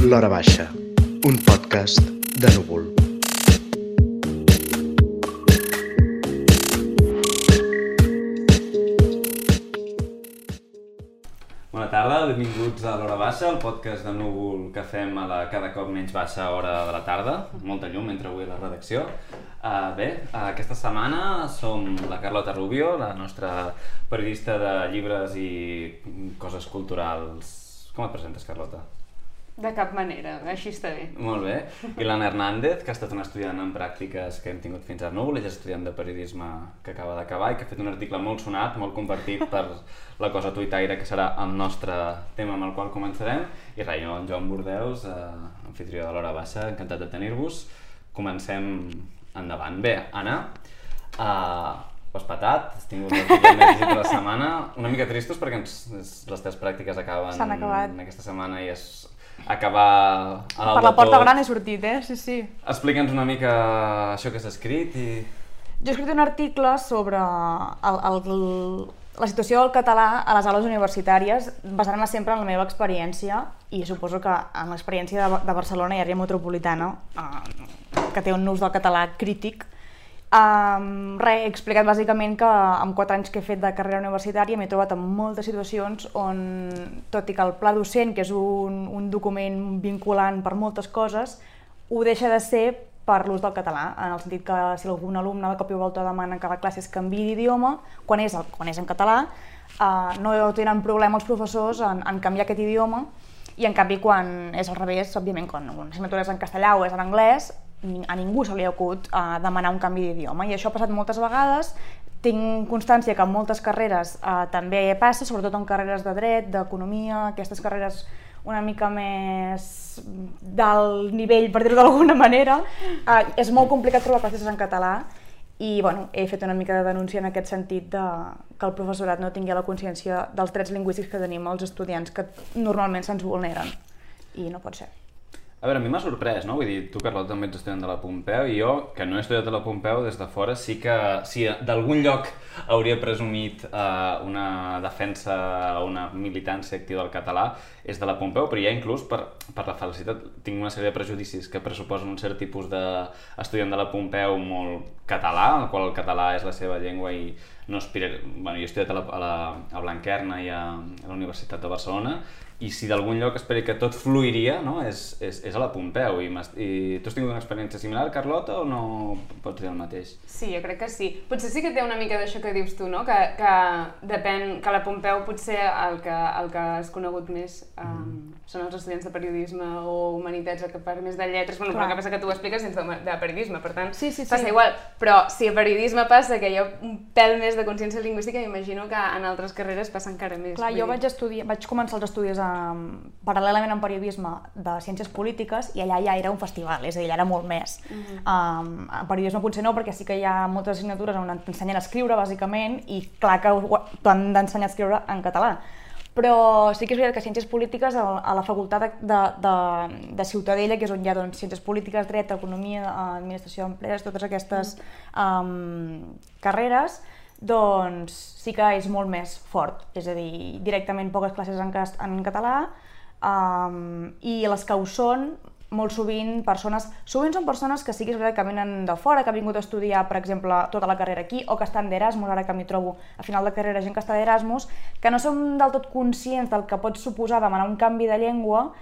L'Hora Baixa, un podcast de núvol. Bona tarda, benvinguts a l'Hora Baixa, el podcast de núvol que fem a la cada cop menys baixa hora de la tarda, molta llum entre avui a la redacció. Uh, bé, uh, aquesta setmana som la Carlota Rubio, la nostra periodista de llibres i coses culturals. Com et presentes, Carlota? De cap manera, així està bé. Molt bé. I l'Anna Hernández, que ha estat una estudiant en pràctiques que hem tingut fins a Núvol, ella és estudiant de periodisme que acaba d'acabar i que ha fet un article molt sonat, molt compartit per la cosa tuitaire, que serà el nostre tema amb el qual començarem. I res, jo, en Joan Bordeus, eh, anfitrió de l'Hora Baixa, encantat de tenir-vos. Comencem endavant. Bé, Anna, eh, ho has patat, has tingut més llegit de la setmana, una mica tristos perquè ens, les teves pràctiques acaben aquesta setmana i és acabar a Per la porta tot. gran he sortit, eh? Sí, sí. Explica'ns una mica això que has escrit i... Jo he escrit un article sobre el, el, la situació del català a les aules universitàries, basant-me sempre en la meva experiència i suposo que en l'experiència de, de Barcelona i àrea metropolitana, eh, que té un ús del català crític, Um, res, he explicat bàsicament que amb 4 anys que he fet de carrera universitària m'he trobat en moltes situacions on, tot i que el pla docent, que és un, un document vinculant per moltes coses, ho deixa de ser per l'ús del català, en el sentit que si algun alumne de cop i volta demana que la classe es canvi d'idioma, quan, és, el- quan és en català, uh, no tenen problema els professors en, en canviar aquest idioma, i en canvi quan és al revés, òbviament, quan una assignatura és en castellà o és en anglès, a ningú se li acut uh, demanar un canvi d'idioma. I això ha passat moltes vegades, tinc constància que en moltes carreres uh, també passa, sobretot en carreres de dret, d'economia, aquestes carreres una mica més del nivell, per dir-ho d'alguna manera. Uh, és molt complicat trobar classes en català i bueno, he fet una mica de denúncia en aquest sentit de que el professorat no tingui la consciència dels drets lingüístics que tenim els estudiants que normalment se'ns vulneren i no pot ser. A veure, a mi m'ha sorprès, no? Vull dir, tu, Carlota, també ets estudiant de la Pompeu i jo, que no he estudiat a la Pompeu, des de fora sí que, si d'algun lloc hauria presumit eh, una defensa o una militància activa del català, és de la Pompeu, però ja inclús per, per la felicitat tinc una sèrie de prejudicis que pressuposen un cert tipus d'estudiant de la Pompeu molt català, el qual el català és la seva llengua i no aspira... Bueno, jo he estudiat a, la, a, la, a Blanquerna i a, a la Universitat de Barcelona i si d'algun lloc esperi que tot fluiria, no? és, és, és a la Pompeu. I, I tu has tingut una experiència similar, Carlota, o no pots dir el mateix? Sí, jo crec que sí. Potser sí que té una mica d'això que dius tu, no? Que, que depèn, que la Pompeu potser el que, el que has conegut més um, són els estudiants de periodisme o humanitats, el que parla més de lletres, bueno, però Clar. el que passa que tu ho expliques dins de, de periodisme, per tant, Sí, sí, sí. passa igual. Però si a periodisme passa que hi ha un pèl més de consciència lingüística, m'imagino que en altres carreres passa encara més. Clar, jo dir. vaig, estudiar, vaig començar els estudis um, paral·lelament en periodisme de ciències polítiques i allà ja era un festival, és a dir, allà era molt més. um, en periodisme potser no, perquè sí que hi ha moltes assignatures on t'ensenyen a escriure, bàsicament, i clar que t'han d'ensenyar a escriure en català. Però sí que és veritat que Ciències Polítiques, a a la facultat de, de, de, de Ciutadella, que és on hi ha doncs, Ciències Polítiques, Dret, Economia, Administració d'Empreses, totes aquestes um, carreres, doncs sí que és molt més fort. És a dir, directament poques classes en, cas, en català um, i les que ho són, molt sovint persones, sovint són persones que sí que és veritat que venen de fora, que han vingut a estudiar, per exemple, tota la carrera aquí, o que estan d'Erasmus, ara que m'hi trobo a final de carrera gent que està d'Erasmus, que no som del tot conscients del que pot suposar demanar un canvi de llengua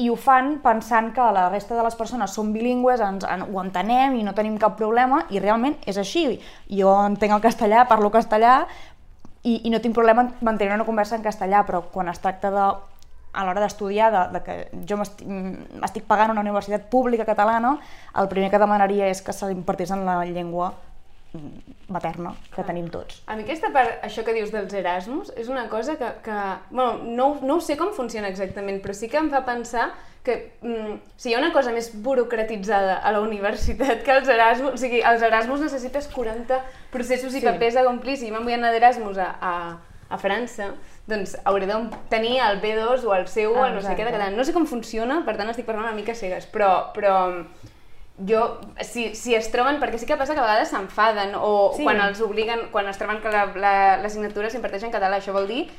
i ho fan pensant que la resta de les persones són bilingües, ens, en, ho entenem i no tenim cap problema, i realment és així. Jo entenc el castellà, parlo castellà, i, i no tinc problema en mantenir una conversa en castellà, però quan es tracta de a l'hora d'estudiar, de, de que jo m'estic pagant una universitat pública catalana, el primer que demanaria és que s'impartís en la llengua materna que tenim tots. A mi aquesta part, això que dius dels Erasmus, és una cosa que, que bueno, no, no ho sé com funciona exactament, però sí que em fa pensar que mm, si hi ha una cosa més burocratitzada a la universitat que els Erasmus, o sigui, als Erasmus necessites 40 processos i Sí. papers a complir, si jo me'n vull anar d'Erasmus a, a, a França, doncs hauré de tenir el B2 o el seu o el no sé què de català. No sé com funciona, per tant estic parlant una mica cegues, però, però jo, si, si es troben, perquè sí que passa que a vegades s'enfaden o Sí. quan els obliguen, quan es troben que la- la- l'assignatura s'imparteix en català, això vol dir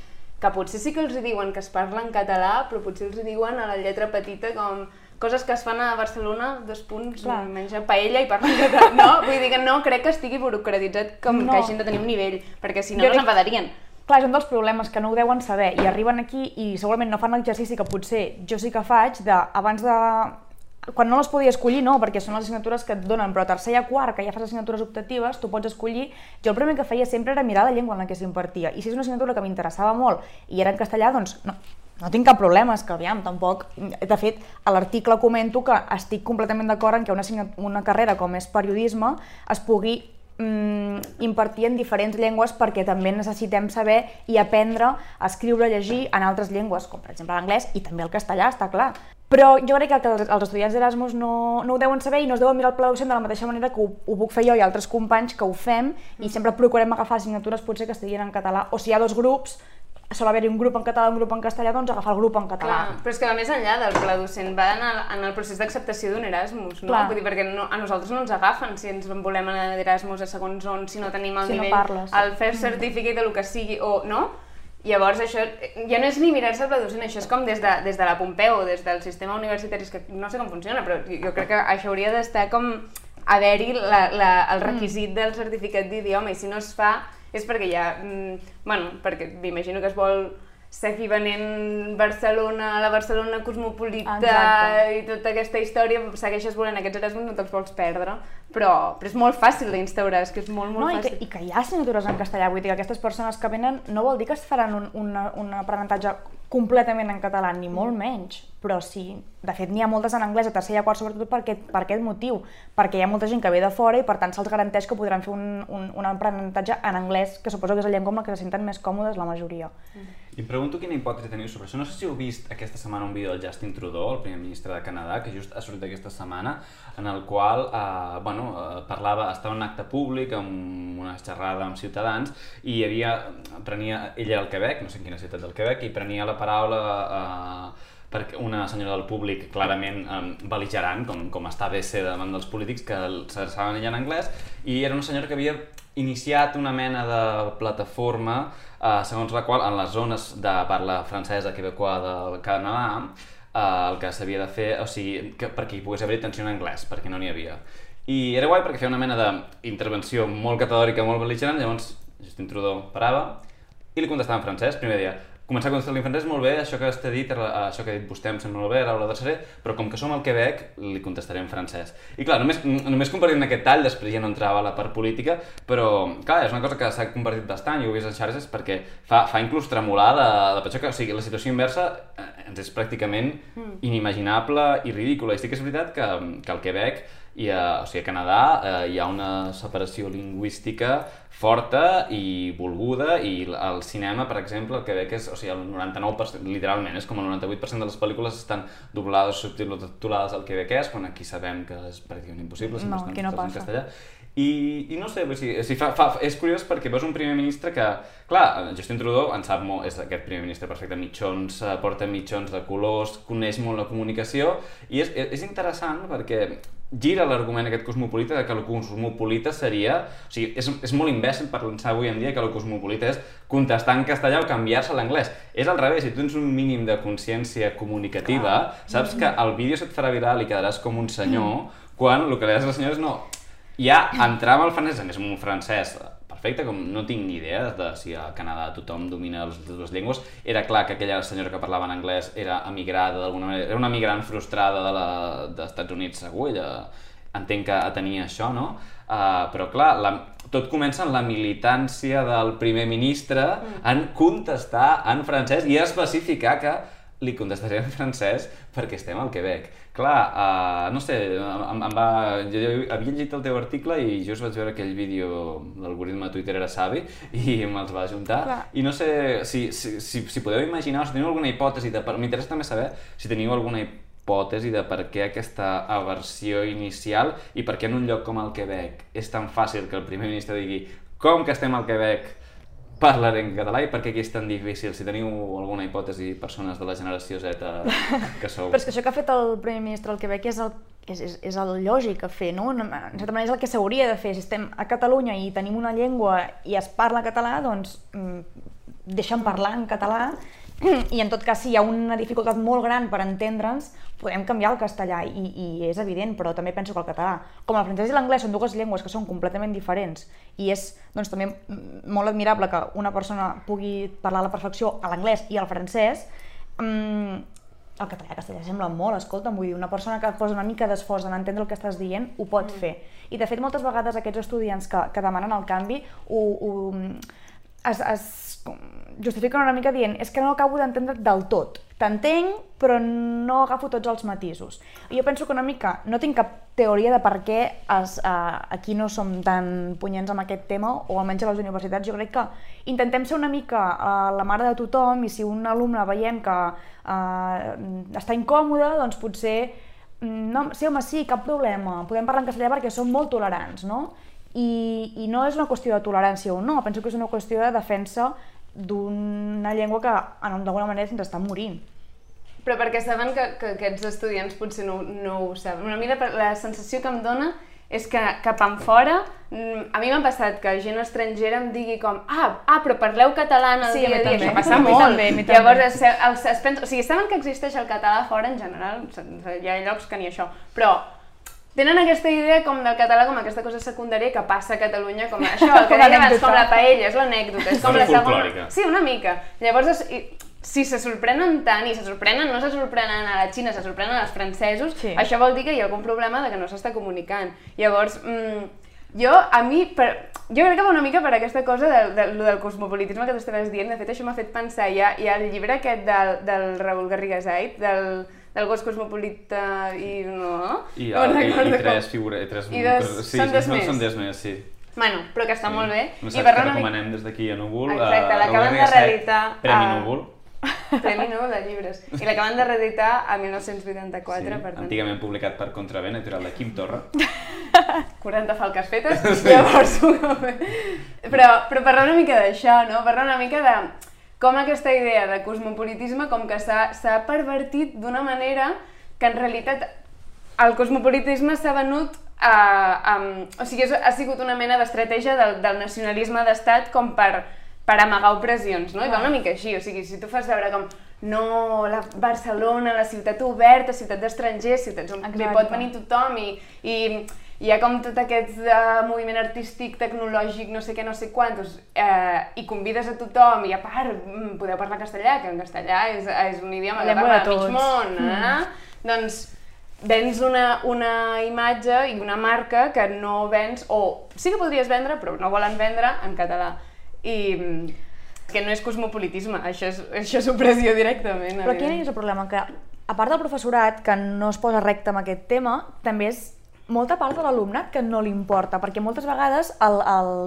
que potser sí que els diuen que es parla en català, però potser els diuen a la lletra petita com coses que es fan a Barcelona, dos punts, Clar. menja paella i parla en català. No, vull dir que no crec que estigui burocratitzat com No. que hagin de tenir un nivell, perquè si no, no dic- s'enfadarien. Clar, és un dels problemes que no ho deuen saber i arriben aquí i segurament no fan l'exercici que potser jo sí que faig de, abans de... Quan no les podia escollir, no, perquè són les assignatures que et donen, però a tercer i a quart, que ja fas assignatures optatives, tu pots escollir... Jo el primer que feia sempre era mirar la llengua en la que s'impartia, i si és una assignatura que m'interessava molt i era en castellà, doncs no, no tinc cap problema, és que aviam, tampoc... De fet, a l'article comento que estic completament d'acord en que una, una carrera com és periodisme es pugui mm, impartir en diferents llengües perquè també necessitem saber i aprendre a escriure i llegir en altres llengües, com per exemple l'anglès i també el castellà, està clar. Però jo crec que els, els estudiants d'Erasmus no, no ho deuen saber i no es deuen mirar el pla docent de la mateixa manera que ho, ho puc fer jo i altres companys que ho fem i sempre procurem agafar assignatures potser que estiguin en català o si hi ha dos grups, sol haver-hi un grup en català i un grup en castellà, doncs agafar el grup en català. Clar, però és que va més enllà del pla docent, va en el, en el procés d'acceptació d'un Erasmus, no? Clar. Vull dir, perquè no, a nosaltres no ens agafen si ens en volem anar d'Erasmus a segons on, si no tenim el Si no nivell, parles. el first certificate o el que sigui, o no? Llavors això ja no és ni mirar-se el docent, això és com des de, des de la Pompeu, des del sistema universitari, que no sé com funciona, però jo crec que això hauria d'estar com haver-hi el requisit del certificat d'idioma i si no es fa és perquè ja, mm, bueno, perquè m'imagino que es vol seguir venent Barcelona, la Barcelona cosmopolita Exacte. i tota aquesta història, segueixes volent aquests Erasmus, no te'ls vols perdre, però, però és molt fàcil d'instaurar, és que és molt, molt No, i, que, fàcil. I que hi ha assignatures en castellà, vull dir que aquestes persones que venen no vol dir que es faran un, una, un aprenentatge completament en català, ni molt menys, però sí, de fet n'hi ha moltes en anglès, a tercer i a quart sobretot per aquest, per aquest motiu, perquè hi ha molta gent que ve de fora i per tant se'ls garanteix que podran fer un, un, un aprenentatge en anglès, que suposo que és la llengua amb la que se senten més còmodes la majoria. I em pregunto quina hipòtesi teniu sobre això. No sé si heu vist aquesta setmana un vídeo del Justin Trudeau, el primer ministre de Canadà, que just ha sortit aquesta setmana, en el qual eh, bueno, eh, parlava, estava en un acte públic, amb una xerrada amb ciutadans, i havia, prenia, ell era al Quebec, no sé en quina ciutat del Quebec, i prenia la paraula eh, perquè una senyora del públic clarament um, beligerant, com, com està bé ser davant dels polítics, que s'adreçaven ella en anglès, i era una senyora que havia iniciat una mena de plataforma eh, segons la qual en les zones de parla francesa quebecoa del Canadà eh, el que s'havia de fer, o sigui, que, perquè hi pogués haver atenció en anglès, perquè no n'hi havia. I era guai perquè feia una mena d'intervenció molt categòrica, molt beligerant, llavors Justin Trudeau parava i li contestava en francès, primer dia. Començar a contestar-li en francès, molt bé, això que has dit, eh, això que ha dit vostè em sembla molt bé, Laura de Seré, però com que som al Quebec, li contestaré en francès. I clar, només, només compartint aquest tall, després ja no entrava a la part política, però clar, és una cosa que s'ha compartit bastant, i ho he vist en xarxes, perquè fa, fa inclús tremolar de, de que o sigui, la situació inversa eh, ens és pràcticament inimaginable i ridícula. I sí que és veritat que, que al Quebec i a, o sigui, a Canadà eh, hi ha una separació lingüística forta i volguda i el cinema, per exemple, el Quebec és, o sigui, el 99%, literalment, és com el 98% de les pel·lícules estan doblades o subtitulades al quebequès, quan aquí sabem que és pràcticament impossible, sempre No, estan no totes en passa. castellà. I, I no sé, o sigui, o sigui, fa, fa, és curiós perquè veus un primer ministre que, clar, Justin Trudeau en sap molt, és aquest primer ministre perfecte, mitjons, eh, porta mitjons de colors, coneix molt la comunicació, i és, és interessant perquè gira l'argument aquest cosmopolita de que el cosmopolita seria... O sigui, és, és molt imbècil per pensar avui en dia que el cosmopolita és contestar en castellà o canviar-se a l'anglès. És al revés, si tu tens un mínim de consciència comunicativa, saps que el vídeo se't farà viral i quedaràs com un senyor, quan el que li has a la senyora és no, ja entrar amb el francès, a més un francès perfecte, com no tinc ni idea de si a Canadà tothom domina les dues llengües, era clar que aquella senyora que parlava en anglès era emigrada d'alguna manera, era una migrant frustrada de la, dels Estats Units segur, ella entenc que tenia això, no? Uh, però clar, la, tot comença en la militància del primer ministre en contestar en francès i especificar que li contestaré en francès perquè estem al Quebec. Clar, uh, no sé, em, em va... Jo havia llegit el teu article i just vaig veure aquell vídeo, l'algoritme de Twitter era savi, i me'ls va ajuntar. Clar. I no sé si, si, si, si podeu imaginar, si teniu alguna hipòtesi, de, m'interessa també saber si teniu alguna hipòtesi de per què aquesta aversió inicial i per què en un lloc com el Quebec és tan fàcil que el primer ministre digui com que estem al Quebec parlaré en català i per què aquí és tan difícil? Si teniu alguna hipòtesi, persones de la generació Z que sou... Però és que això que ha fet el Primer Ministre del Quebec és el, és, és, és el lògic a fer, no? En certa manera és el que s'hauria de fer. Si estem a Catalunya i tenim una llengua i es parla català, doncs mm, deixen parlar en català i en tot cas si hi ha una dificultat molt gran per entendre'ns podem canviar el castellà i, i és evident, però també penso que el català, com el francès i l'anglès són dues llengües que són completament diferents i és doncs, també molt admirable que una persona pugui parlar a la perfecció a l'anglès i al francès mmm, el català i el castellà sembla molt, escolta, vull dir, una persona que posa una mica d'esforç en entendre el que estàs dient, ho pot mm. fer. I de fet, moltes vegades aquests estudiants que, que demanen el canvi ho, ho, es, es justifiquen una mica dient és que no acabo d'entendre del tot. T'entenc, però no agafo tots els matisos. Jo penso que una mica no tinc cap teoria de per què es, uh, aquí no som tan punyents amb aquest tema, o almenys a les universitats. Jo crec que intentem ser una mica uh, la mare de tothom i si un alumne veiem que uh, està incòmode, doncs potser mm, no, sí, home, sí, cap problema, podem parlar en castellà perquè som molt tolerants, no? I, i no és una qüestió de tolerància o no, penso que és una qüestió de defensa d'una llengua que d'alguna manera se'ns està morint. Però perquè saben que, que aquests estudiants potser no, no ho saben. A mi la, sensació que em dona és que cap en fora, mm, a mi m'ha passat que gent estrangera em digui com ah, ah però parleu català en el sí, dia a dia, això passa molt. També, mi Llavors, es, es, es pensa, o sigui, saben que existeix el català fora en general, hi ha llocs que ni això, però tenen aquesta idea com del català com aquesta cosa secundària que passa a Catalunya com això, el que deia abans, com la paella, és l'anècdota, és com la segona... Sí, una mica. Llavors, és, si se sorprenen tant i se sorprenen, no se sorprenen a la Xina, se sorprenen als francesos, sí. això vol dir que hi ha algun problema de que no s'està comunicant. Llavors, mmm, jo, a mi, per, jo crec que va una mica per aquesta cosa del, del, del cosmopolitisme que t'estaves dient, de fet això m'ha fet pensar, hi ha, hi ha el llibre aquest del, del Raül Garrigasait, del del gos cosmopolita i no... I, no i, i tres figures... I, tres I dos, sí, són no, més. Són dos més, sí. Bueno, però que està sí. molt bé. Un I que recomanem des d'aquí a Núvol. Exacte, l'acaben de reeditar... Premi a... Núvol. Premi Núvol de llibres. I l'acaben de reeditar a 1984, sí, per tant. Antigament publicat per Contravent, editorial de Quim Torra. 40 falques fetes, sí. llavors... però, però parlar una mica d'això, no? Parlar una mica de com aquesta idea de cosmopolitisme com que s'ha pervertit d'una manera que en realitat el cosmopolitisme s'ha venut a, a, o sigui, ha sigut una mena d'estratègia del, del nacionalisme d'estat com per, per amagar opressions, no? I va una mica així, o sigui, si tu fas veure com no, la Barcelona, la ciutat oberta, ciutat d'estrangers, ciutats on Exacte. pot venir tothom i, i hi ha com tot aquest uh, moviment artístic, tecnològic, no sé què, no sé quantos, eh, i convides a tothom, i a part mm, podeu parlar castellà, que en castellà és, és un idioma que parla mig món, eh? Mm doncs vens una, una imatge i una marca que no vens, o sí que podries vendre, però no volen vendre en català. I que no és cosmopolitisme, això és, això és opressió directament. Però quin és el problema? Que a part del professorat que no es posa recte amb aquest tema, també és molta part de l'alumnat que no li importa, perquè moltes vegades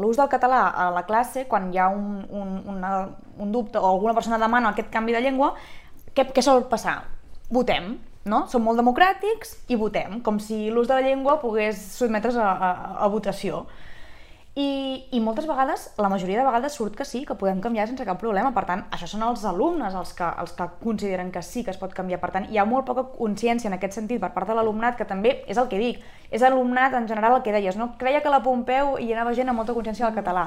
l'ús del català a la classe, quan hi ha un, un, una, un dubte o alguna persona demana aquest canvi de llengua, què, què sol passar? Votem no? Som molt democràtics i votem, com si l'ús de la llengua pogués sotmetre's a, a, a votació. I, I moltes vegades, la majoria de vegades surt que sí, que podem canviar sense cap problema. Per tant, això són els alumnes els que, els que consideren que sí que es pot canviar. Per tant, hi ha molt poca consciència en aquest sentit per part de l'alumnat, que també és el que dic, és alumnat en general el que deies, no? Creia que la Pompeu hi anava gent amb molta consciència del català.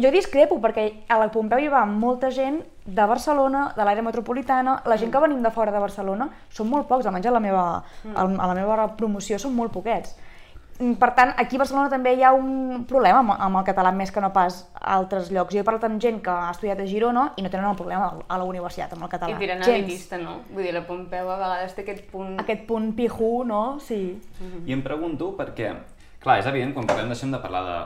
Jo discrepo, perquè a la Pompeu hi va molta gent de Barcelona, de l'àrea metropolitana, la gent que venim de fora de Barcelona són molt pocs, almenys a la meva, mm. a la meva promoció són molt poquets. Mm, per tant, aquí a Barcelona també hi ha un problema amb, amb el català més que no pas a altres llocs. Jo he parlat amb gent que ha estudiat a Girona i no tenen el problema a la universitat amb el català. I tirant a elitista, no? Vull dir, la Pompeu a vegades té aquest punt... Aquest punt pijú, no? Sí. Mm -hmm. I em pregunto perquè, clar, és evident, quan parlem deixem de parlar de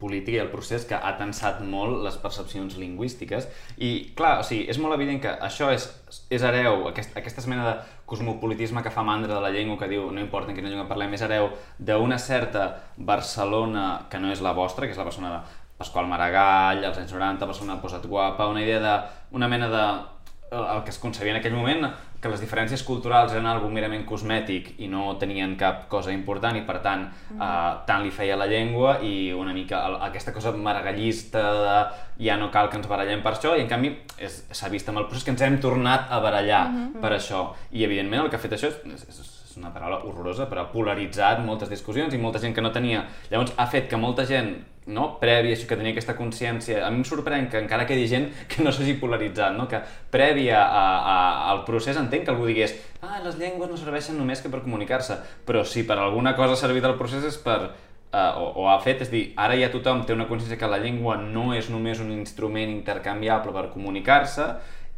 política i el procés que ha tensat molt les percepcions lingüístiques. I clar, o sigui, és molt evident que això és, és hereu, aquest, aquesta mena de cosmopolitisme que fa mandra de la llengua que diu no importa en quina llengua parlem, és hereu d'una certa Barcelona que no és la vostra, que és la persona de Pasqual Maragall, als anys 90, Barcelona posat guapa, una idea de, una mena de el que es concebia en aquell moment, que les diferències culturals eren algo merament cosmètic i no tenien cap cosa important i per tant mm. uh, tant li feia la llengua i una mica el, aquesta cosa maragallista de ja no cal que ens barallem per això i en canvi s'ha vist amb el procés que ens hem tornat a barallar mm -hmm. per això i evidentment el que ha fet això és, és, és una paraula horrorosa, però ha polaritzat moltes discussions i molta gent que no tenia... Llavors ha fet que molta gent no, prèvia, això que tenia aquesta consciència, a mi em sorprèn que encara quedi gent que no s'hagi polaritzat, no? que prèvia a, a, al procés entenc que algú digués ah, les llengües no serveixen només que per comunicar-se, però si per alguna cosa ha servit el procés és per uh, o, o ha fet, és dir, ara ja tothom té una consciència que la llengua no és només un instrument intercanviable per comunicar-se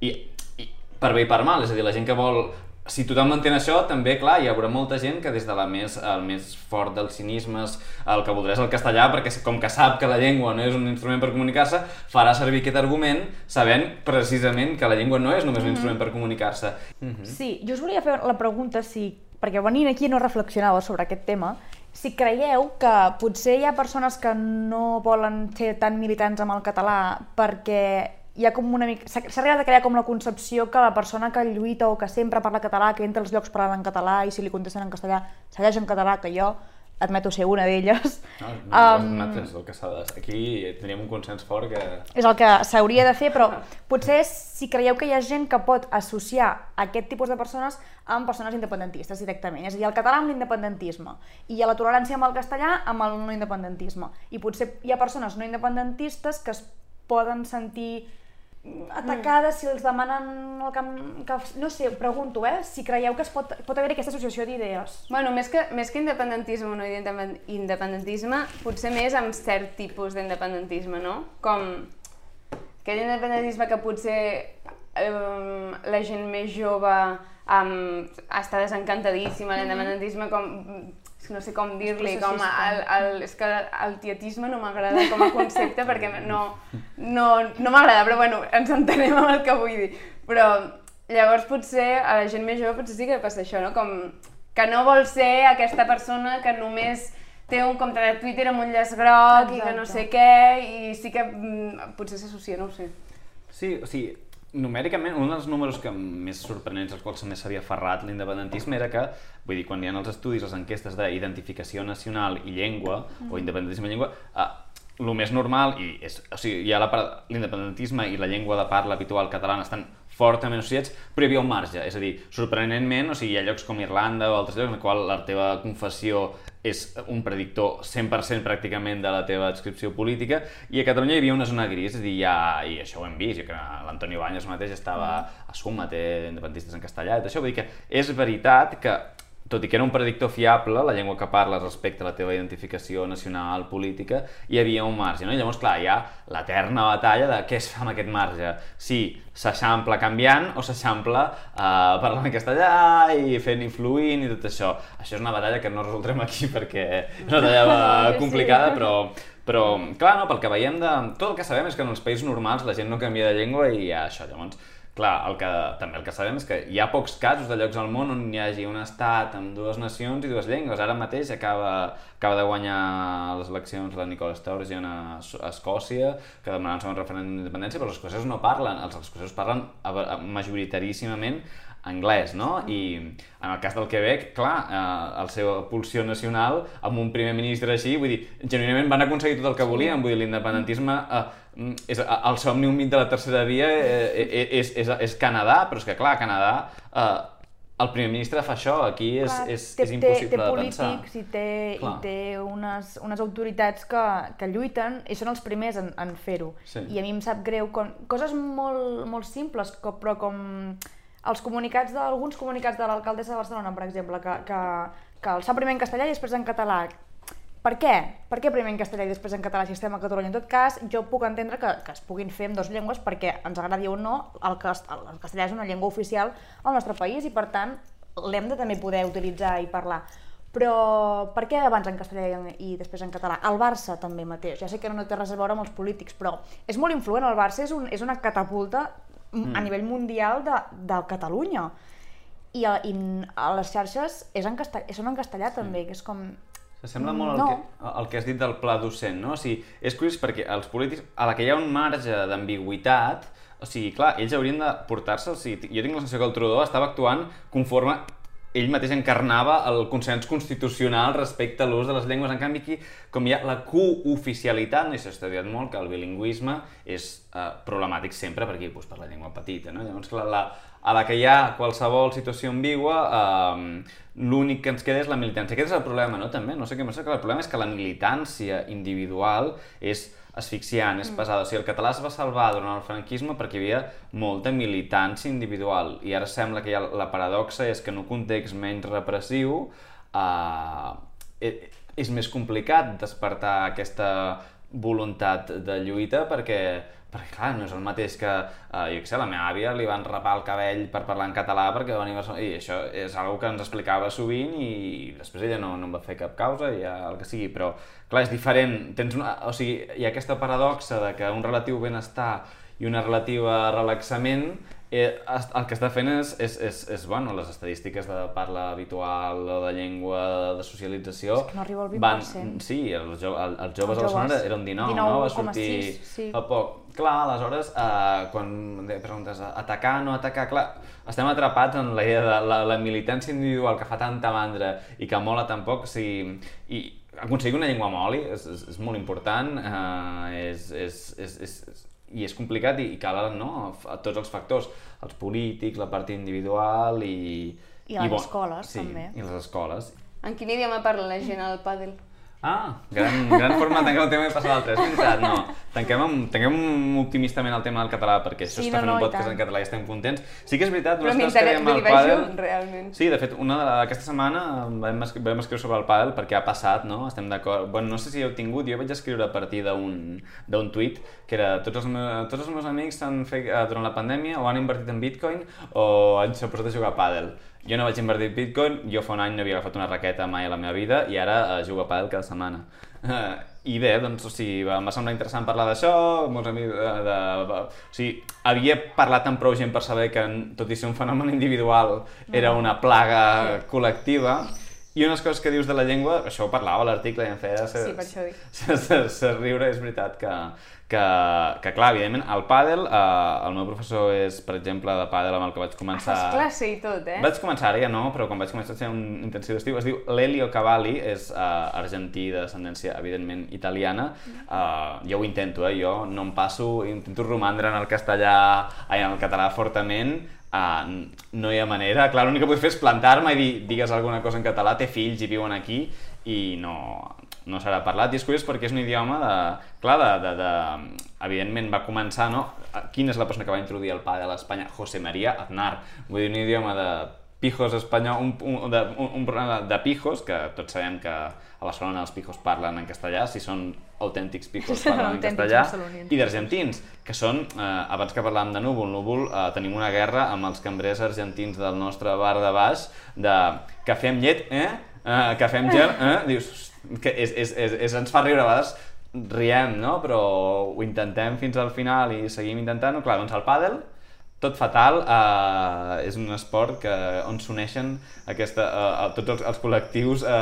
i, i per bé i per mal, és a dir, la gent que vol si tothom entén això, també, clar, hi haurà molta gent que des de la més, el més fort dels cinismes, el que voldrà és el castellà, perquè com que sap que la llengua no és un instrument per comunicar-se, farà servir aquest argument sabent precisament que la llengua no és només un mm -hmm. instrument per comunicar-se. Mm -hmm. Sí, jo us volia fer la pregunta si, perquè venint aquí no reflexionava sobre aquest tema, si creieu que potser hi ha persones que no volen ser tan militants amb el català perquè hi ha com una mica... S'ha arribat a crear com la concepció que la persona que lluita o que sempre parla català, que entra als llocs parlant en català i si li contesten en castellà segueix en català, que jo admeto ser una d'elles. No, no, um, no és el que s'ha de... Aquí teníem un consens fort que... És el que s'hauria de fer, però potser si creieu que hi ha gent que pot associar aquest tipus de persones amb persones independentistes directament. És a dir, el català amb l'independentisme i a la tolerància amb el castellà amb el no independentisme. I potser hi ha persones no independentistes que es poden sentir atacades si els demanen el camp, que, no sé, pregunto, eh, si creieu que es pot, pot haver aquesta associació d'idees. Bueno, més que, més que independentisme o no independentisme, potser més amb cert tipus d'independentisme, no? Com aquell independentisme que potser eh, la gent més jove um, està desencantadíssima, l'independentisme com que no sé com dir-li, com el, el, és que el tietisme no m'agrada com a concepte perquè no, no, no m'agrada, però bueno, ens entenem amb el que vull dir. Però llavors potser a la gent més jove potser sí que passa això, no? Com que no vol ser aquesta persona que només té un compte de Twitter amb un llaç groc Exacte. i que no sé què, i sí que mm, potser s'associa, no ho sé. Sí, o sigui, numèricament, un dels números que més sorprenents als quals més s'havia ferrat l'independentisme era que, vull dir, quan hi ha els estudis, les enquestes d'identificació nacional i llengua, mm. o independentisme i llengua, eh, el més normal, i és, o sigui, ja l'independentisme i la llengua de parla habitual catalana estan fortament associats, però hi havia un marge. És a dir, sorprenentment, o sigui, hi ha llocs com Irlanda o altres llocs en els quals la teva confessió és un predictor 100% pràcticament de la teva adscripció política, i a Catalunya hi havia una zona gris, és a dir, ja, i això ho hem vist, jo que l'Antoni Banyes mateix estava a Suma, té independentistes en castellà, i tot això, vull dir que és veritat que tot i que era un predictor fiable, la llengua que parles respecte a la teva identificació nacional, política, hi havia un marge, no? I llavors, clar, hi ha l'eterna batalla de què es fa amb aquest marge. Si s'eixampla canviant o s'eixampla eh, parlant en castellà i fent influint i tot això. Això és una batalla que no resoldrem aquí perquè és una batalla complicada, però però, clar, no, pel que veiem de... Tot el que sabem és que en els països normals la gent no canvia de llengua i ja això, llavors Clar, el que, també el que sabem és que hi ha pocs casos de llocs al món on hi hagi un estat amb dues nacions i dues llengües. Ara mateix acaba, acaba de guanyar les eleccions la Nicola Sturgeon a, a Escòcia, que demanaran un referèndum d'independència, però els escocesos no parlen, els escocesos parlen majoritaríssimament anglès, no? I en el cas del Quebec, clar, eh, el seu pulsió nacional, amb un primer ministre així, vull dir, genuïnament van aconseguir tot el que volien, vull dir, l'independentisme eh, és, el somni humit de la tercera via eh, eh, eh, és, és, és Canadà, però és que clar, a Canadà eh, el primer ministre fa això, aquí és, clar, és, té, és impossible té, té de pensar. Té polítics i té, i té unes, unes autoritats que, que lluiten i són els primers en, en fer-ho. Sí. I a mi em sap greu, com, coses molt, molt simples, com, però com els comunicats d'alguns comunicats de l'alcaldessa de Barcelona, per exemple, que, que, que el sap primer en castellà i després en català, per què? Per què primer en castellà i després en català si estem a Catalunya? En tot cas, jo puc entendre que, que es puguin fer en dues llengües perquè ens agradi o no, el, el castellà és una llengua oficial al nostre país i per tant l'hem de també poder utilitzar i parlar. Però per què abans en castellà i, i després en català? El Barça també mateix. Ja sé que no té res a veure amb els polítics, però és molt influent. El Barça és, un, és una catapulta mm. a nivell mundial de, de Catalunya. I a, i a les xarxes és en castellà, són en castellà també, que és com S'assembla molt No. al, que, al que has dit del pla docent, no? O sigui, és curiós perquè els polítics, a la que hi ha un marge d'ambigüitat, o sigui, clar, ells haurien de portar-se... O sigui, jo tinc la sensació que el Trudeau estava actuant conforme ell mateix encarnava el consens constitucional respecte a l'ús de les llengües. En canvi, aquí, com hi ha la cooficialitat, no? s'ha estudiat molt que el bilingüisme és eh, problemàtic sempre per aquí, doncs, per la llengua petita. No? Llavors, clar, la, a la que hi ha qualsevol situació ambigua, eh, l'únic que ens queda és la militància. Aquest és el problema, no? També, no sé què passa, que el problema és que la militància individual és asfixiant, és pesada. O sigui, el català es va salvar durant el franquisme perquè hi havia molta militància individual i ara sembla que hi ha la paradoxa és que en un context menys repressiu eh, eh, és més complicat despertar aquesta voluntat de lluita perquè, perquè clar, no és el mateix que, eh, jo què sé, la meva àvia li van rapar el cabell per parlar en català perquè va venir a Barcelona, i això és una que ens explicava sovint i després ella no, no em va fer cap causa, i ja el que sigui, però clar, és diferent, tens una, o sigui, hi ha aquesta paradoxa de que un relatiu benestar i una relativa relaxament eh, el que està fent és, és, és, és bueno, les estadístiques de parla habitual o de llengua de socialització És que no arriba al 20%. van, sí, els, jo, el, els joves a Els Barcelona joves. era un 19, no? Va 19,6, sortir sí. fa poc. Clar, aleshores, eh, quan de- preguntes atacar, no atacar, clar, estem atrapats en la idea de la, la militància individual que fa tanta mandra i que mola tan poc, o sigui, i aconseguir una llengua moli és, és, és molt important, eh, és, és, és, és, és, i és complicat i, i cal no, a tots els factors, els polítics, la part individual i... I les escoles, sí, també. i les escoles. En quin idioma parla la gent al pàdel? Ah, gran, gran forma de tancar el tema i passar a l'altre. És veritat, no. Tanquem, amb, tanquem optimistament el tema del català, perquè això Sí, està no, fent no, un podcast en català i estem contents. Sí que és veritat, Però nosaltres creiem el pàdel... realment. Sí, de fet, una de la, aquesta setmana vam, escri vam escriure sobre el pàdel perquè ha passat, no? Estem d'acord. Bueno, no sé si heu tingut, jo vaig escriure a partir d'un d'un tuit que era tots els, meus, tots els meus amics han fet, durant la pandèmia o han invertit en Bitcoin o han s'han posat a jugar a pàdel. Jo no vaig invertir en Bitcoin, jo fa un any no havia agafat una raqueta mai a la meva vida i ara eh, jugo a pàdel cada setmana. Uh, I bé, doncs, o sigui, va- em va semblar interessant parlar d'això, molts amics de, de, o sigui, havia parlat amb prou gent per saber que, tot i ser un fenomen individual, era una plaga col·lectiva, i unes coses que dius de la llengua, això ho parlava l'article i em feia... Sí, per això ho dic. Se, se, se riure, és veritat que, que, que clar, evidentment, el pàdel, eh, el meu professor és, per exemple, de pàdel amb el que vaig començar... Fas classe i tot, eh? Vaig començar ara ja no, però quan vaig començar a fer un intensiu d'estiu, es diu Lelio Cavalli, és uh, argentí de descendència, evidentment, italiana. Uh, jo ho intento, eh? jo no em passo, intento romandre en el castellà, ai, en el català fortament, uh, no hi ha manera. Clar, l'únic que puc fer és plantar-me i dir, digues alguna cosa en català, té fills i viuen aquí, i no, no serà parlat. I és curiós perquè és un idioma de... Clar, de, de, de, evidentment va començar, no? Quina és la persona que va introduir el pàdel a Espanya? José María Aznar. Vull dir, un idioma de pijos espanyol, un, un, de, un, un de pijos, que tots sabem que a Barcelona els pijos parlen en castellà, si són autèntics Són parlen en castellà, i d'argentins, que són, eh, abans que parlàvem de núvol, núvol, eh, tenim una guerra amb els cambrers argentins del nostre bar de baix, de cafè amb llet, eh? eh cafè amb gel, eh? Dius, que és, és, és, és, ens fa riure a vegades, riem, no? Però ho intentem fins al final i seguim intentant-ho. Clar, doncs el pàdel, tot fatal, eh, és un esport que, on s'uneixen aquesta, eh, tots els, els col·lectius eh,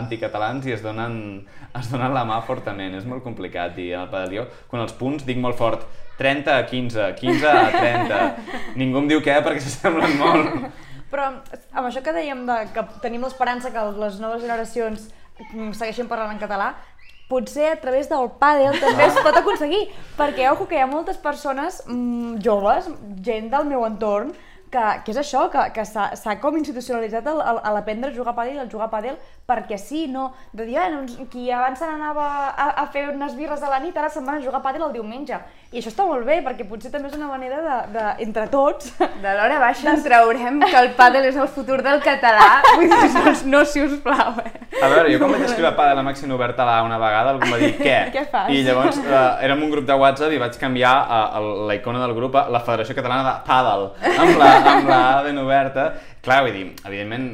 anticatalans i es donen, es donen la mà fortament. És molt complicat dir en el. Jo, quan els punts, dic molt fort 30 a 15, 15 a 30. Ningú em diu què perquè s'assemblen molt. Però amb això que dèiem de que tenim l'esperança que les noves generacions segueixin parlant en català, potser a través del pàdel també es pot aconseguir, perquè ojo que hi ha moltes persones mm, joves, gent del meu entorn, que, que és això, que, que s'ha com institucionalitzat a l'aprendre a jugar a pàdel i el jugar a pàdel perquè sí, no? De dir, ah, doncs, qui abans se n'anava a, a fer unes birres a la nit, ara se'n van a jugar a pàdel el diumenge. I això està molt bé, perquè potser també és una manera de, de entre tots, De l'hora baixa ens traurem que el pàdel és el futur del català. Vull dir, doncs no, si us plau, eh? A veure, jo quan vaig escriure Pàdel a Màxim Obert a la una vegada, algú va dir, què? Què fas? I llavors eh, érem un grup de WhatsApp i vaig canviar eh, la icona del grup a la Federació Catalana de Pàdel, amb la, amb la A ben oberta. Clar, vull dir, evidentment,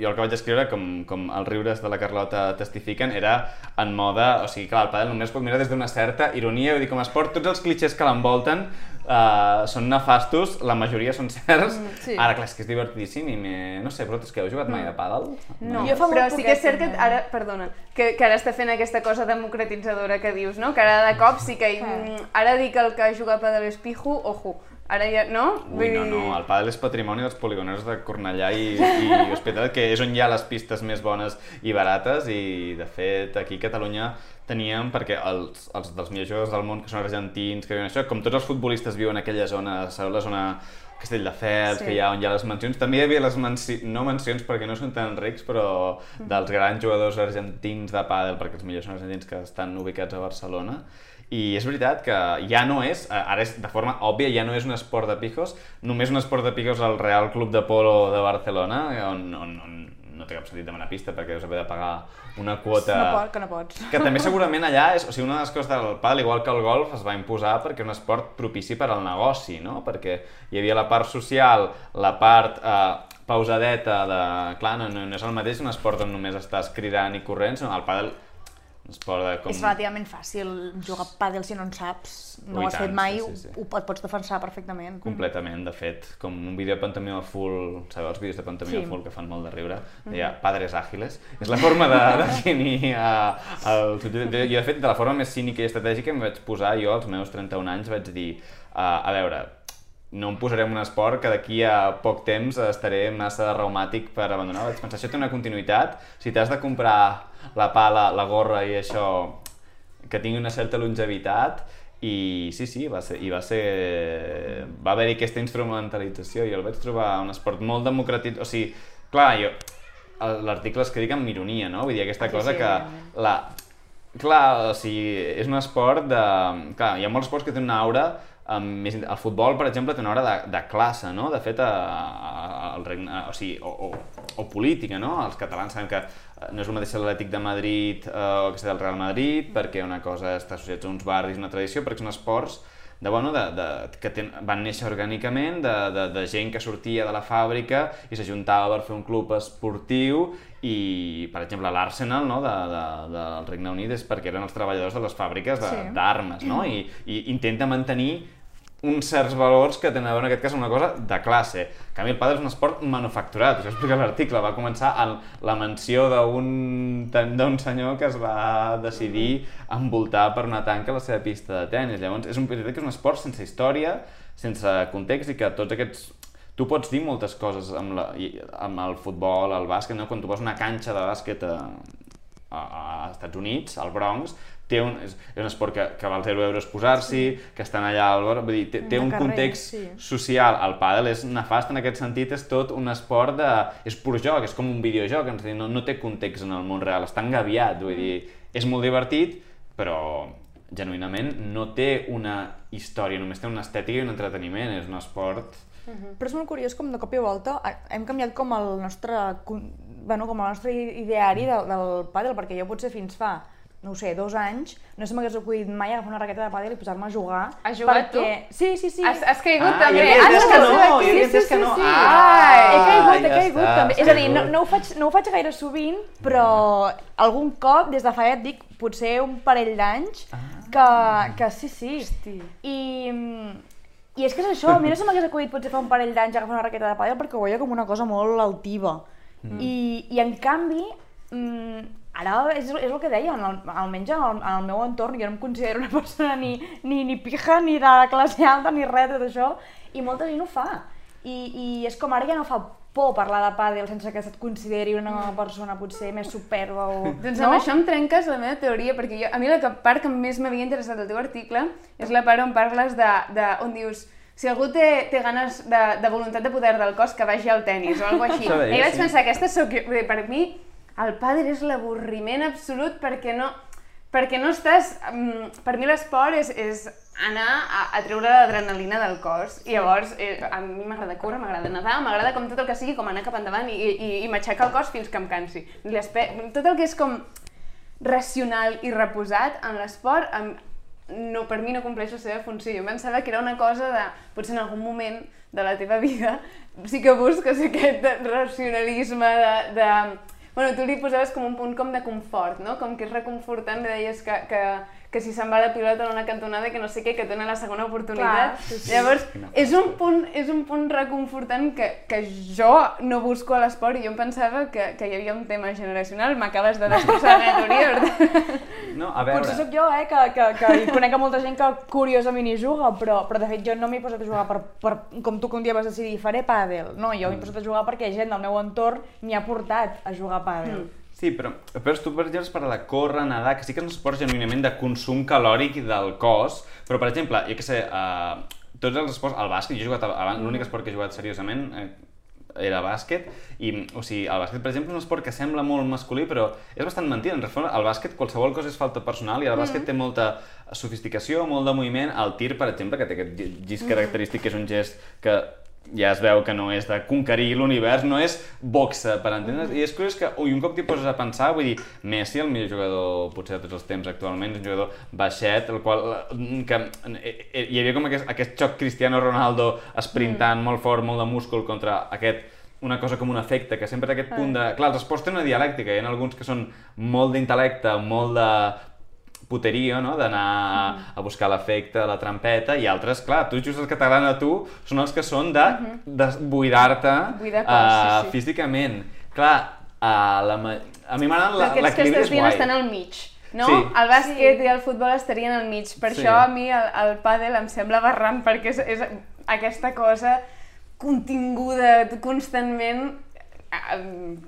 jo el que vaig escriure, com, com els riures de la Carlota testifiquen, era en moda, o sigui, clar, el pàdel només pot mirar des d'una certa ironia, vull dir, com a esport, tots els clitxers que l'envolten uh, són nefastos, la majoria són certs. Mm, sí. Ara, clar, és que és divertidíssim i me... no sé, vosaltres que heu jugat mai a pàdel? No, Jo fa però sí que és cert que ara, perdona, que, que ara està fent aquesta cosa democratitzadora que dius, no? Que ara de cop sí que... mm, Ara dic el que juga a Padel és pijo, ojo. Ara ja, no? Ui, no, no, el pàdel és patrimoni dels poligoners de Cornellà i, i Hospitalet, que és on hi ha les pistes més bones i barates i, de fet, aquí a Catalunya teníem, perquè els, els dels millors jugadors del món, que són argentins, que viuen això, com tots els futbolistes viuen en aquella zona, sabeu, la zona Castelldefels, Sí. sí. que hi ha on hi ha les mansions, també hi havia les menci... no mencions perquè no són tan rics, però dels grans jugadors argentins de pàdel, perquè els millors són argentins que estan ubicats a Barcelona, i és veritat que ja no és, eh, ara és de forma òbvia, ja no és un esport de pijos, només un esport de pijos al Real Club de Polo de Barcelona, on, on, on no té cap sentit demanar pista perquè deus haver de pagar una quota... No pot, que no pots. Que també segurament allà és, o sigui, una de les coses del pàdel, igual que el golf, es va imposar perquè és un esport propici per al negoci, no? Perquè hi havia la part social, la part eh, pausadeta de... Clar, no, no, no és el mateix un esport on només estàs cridant i corrent, sinó el pàdel un esport de com... És relativament fàcil jugar a pàdel si no en saps, no Ui, ho has tant, fet mai, sí, sí, sí. Ho, et pots defensar perfectament. Completament, de fet, com un vídeo de Pantomima Full, sabeu els vídeos de Pantomima Sí. Full que fan molt de riure? Deia, padres àgiles. És la forma de definir uh, el... Jo, de fet, de la forma més cínica i estratègica em vaig posar jo, als meus 31 anys, vaig dir, uh, a veure, no em posaré en un esport que d'aquí a poc temps estaré massa reumàtic per abandonar. Vaig pensar, això té una continuïtat, si t'has de comprar la pala, la gorra i això que tingui una certa longevitat i sí, sí, va ser, i va ser... va haver-hi aquesta instrumentalització i el vaig trobar un esport molt democràtic, o sigui, clar, jo l'article es dic amb ironia, no? Vull dir, aquesta Sí, cosa sí, que evidentment. la... Clar, o sigui, és un esport de... Clar, hi ha molts esports que tenen una aura um, més... El futbol, per exemple, té una aura de, de classe, no? De fet, a, a, al regne... O sigui, o, o, o política, no? Els catalans sabem que eh, no és el mateix l'Atlètic de Madrid eh, o que ser del Real Madrid, perquè una cosa està associada a uns barris, una tradició, perquè són esports de, bueno, de, de, que ten, van néixer orgànicament, de, de, de gent que sortia de la fàbrica i s'ajuntava per fer un club esportiu i, per exemple, l'Arsenal no, de, de, del Regne Unit és perquè eren els treballadors de les fàbriques de- Sí. d'armes, no? I, i intenta mantenir uns certs valors que tenen a veure en aquest cas una cosa de classe. En canvi, el pàdel és un esport manufacturat, això explica l'article, va començar en la mansió d'un senyor que es va decidir envoltar per una tanca la seva pista de tennis. Llavors, és un, que és un esport sense història, sense context i que tots aquests tu pots dir moltes coses amb, la, amb el futbol, el bàsquet, no? quan tu vas una canxa de bàsquet a, a, a Estats Units, al Bronx, té un, és, és un esport que, que val 0 euros posar-s'hi, que estan allà al vora, vull dir, té, té un carrer, context sí. social. El pàdel és nefast en aquest sentit, és tot un esport de... és pur joc, és com un videojoc, dir, no, no té context en el món real, està engaviat, vull dir, és molt divertit, però genuïnament no té una història, només té una estètica i un entreteniment, és un esport... Però és molt curiós com de cop i volta eh, hem canviat com el nostre, bueno, com el nostre ideari del, del pàdel, perquè jo potser fins fa no ho sé, dos anys, no se m'hagués acudit mai agafar una raqueta de pàdel i posar-me a jugar. Has jugat perquè... Sí, sí, sí. Has, has caigut Ah, també. havia Has que no, jo havia entès que no. Sí, Ah, Ai. he caigut, he ja caigut està, també. És a dir, no, no, ho faig, no ho faig gaire sovint, però algun cop, des de fa, ja et dic, potser un parell d'anys, Ah. que, que sí, sí. Hosti. I, I és que és això, a mi no se m'hagués acudit potser fa un parell d'anys agafar una raqueta de pàdel perquè ho veia com una cosa molt altiva. Mm. I, I en canvi, mm, ara és, és el que deia, en el, almenys en el, en el meu entorn, jo no em considero una persona ni, ni, ni pija, ni de classe alta, ni res de tot això, i molta gent ho fa. I, I és com ara ja no fa por parlar de pàdel sense que se't consideri una persona potser més superba o... Doncs no? amb això em trenques la meva teoria, perquè jo, a mi la que- part que més m'havia interessat del teu article és la part on parles de, de on dius si algú té, té ganes de, de voluntat de poder del cos, que vagi al tennis o alguna així. Això deia, I vaig sí. pensar, aquesta soc jo. Per mi, el pàdel és l'avorriment absolut perquè no, perquè no estàs... Um, per mi l'esport és, és anar a, a treure l'adrenalina del cos. I llavors, eh, a mi m'agrada córrer, m'agrada nedar, m'agrada com tot el que sigui, com anar cap endavant i, i, i m'aixecar el cos fins que em cansi. Tot el que és com racional i reposat en l'esport, no, per mi no compleix la seva funció. Jo pensava que era una cosa de, potser en algun moment, de la teva vida, sí que busques aquest racionalisme de, de... Bueno, tu li posaves com un punt com de confort, no? Com que és reconfortant, deies que, que, que si se'n va la pilota en una cantonada que no sé què, que dona la segona oportunitat. Clar, sí, sí. Llavors, és un punt, és un punt reconfortant que, que jo no busco a l'esport i jo em pensava que, que hi havia un tema generacional, m'acabes de destrossar la meva teoria. No, a veure... Potser sóc jo, eh, que, que, que hi conec a molta gent que curiosament hi juga, però, però de fet jo no m'he posat a jugar per, per, com tu que un dia vas decidir, faré pàdel. No, jo m'he Mm. posat a jugar perquè gent del meu entorn m'hi ha portat a jugar a pàdel. Mm. Sí, però, però tu, per exemple, per a la córrer, nedar, que sí que és un esport genuïnament de consum calòric del cos, però, per exemple, jo què sé, uh, tots els esports, el bàsquet, jo he jugat, abans, l'únic esport que he jugat seriosament eh, era bàsquet, i, o sigui, el bàsquet, per exemple, és un esport que sembla molt masculí, però és bastant mentida. En reforma, el bàsquet, qualsevol cosa és falta personal, i el bàsquet té molta sofisticació, molt de moviment. El tir, per exemple, que té aquest gest característic, que és un gest que ja es veu que no és de conquerir l'univers, no és boxa, per entendre's. I és curiós que, ui, un cop t'hi poses a pensar, vull dir, Messi, el millor jugador potser de tots els temps actualment, un jugador baixet, el qual, eh, que eh, eh, hi havia com aquest, aquest xoc Cristiano Ronaldo esprintant molt fort, molt de múscul contra aquest una cosa com un efecte, que sempre aquest punt de... Clar, els esports tenen una dialèctica, hi ha alguns que són molt d'intel·lecte, molt de puteria, no? d'anar a buscar l'efecte, la trampeta, i altres, clar, tu just els que t'agraden a tu són els que són de, de buidar-te Buidar eh, sí, sí. físicament. Clar, uh, la, a mi m'agrada Però la- aquests que l'equilibri estàs és dient guai. estan al mig. No? Sí. El bàsquet Sí. i el futbol estarien al mig. Per Sí. això a mi el, el pàdel em sembla aberrant perquè és, és aquesta cosa continguda constantment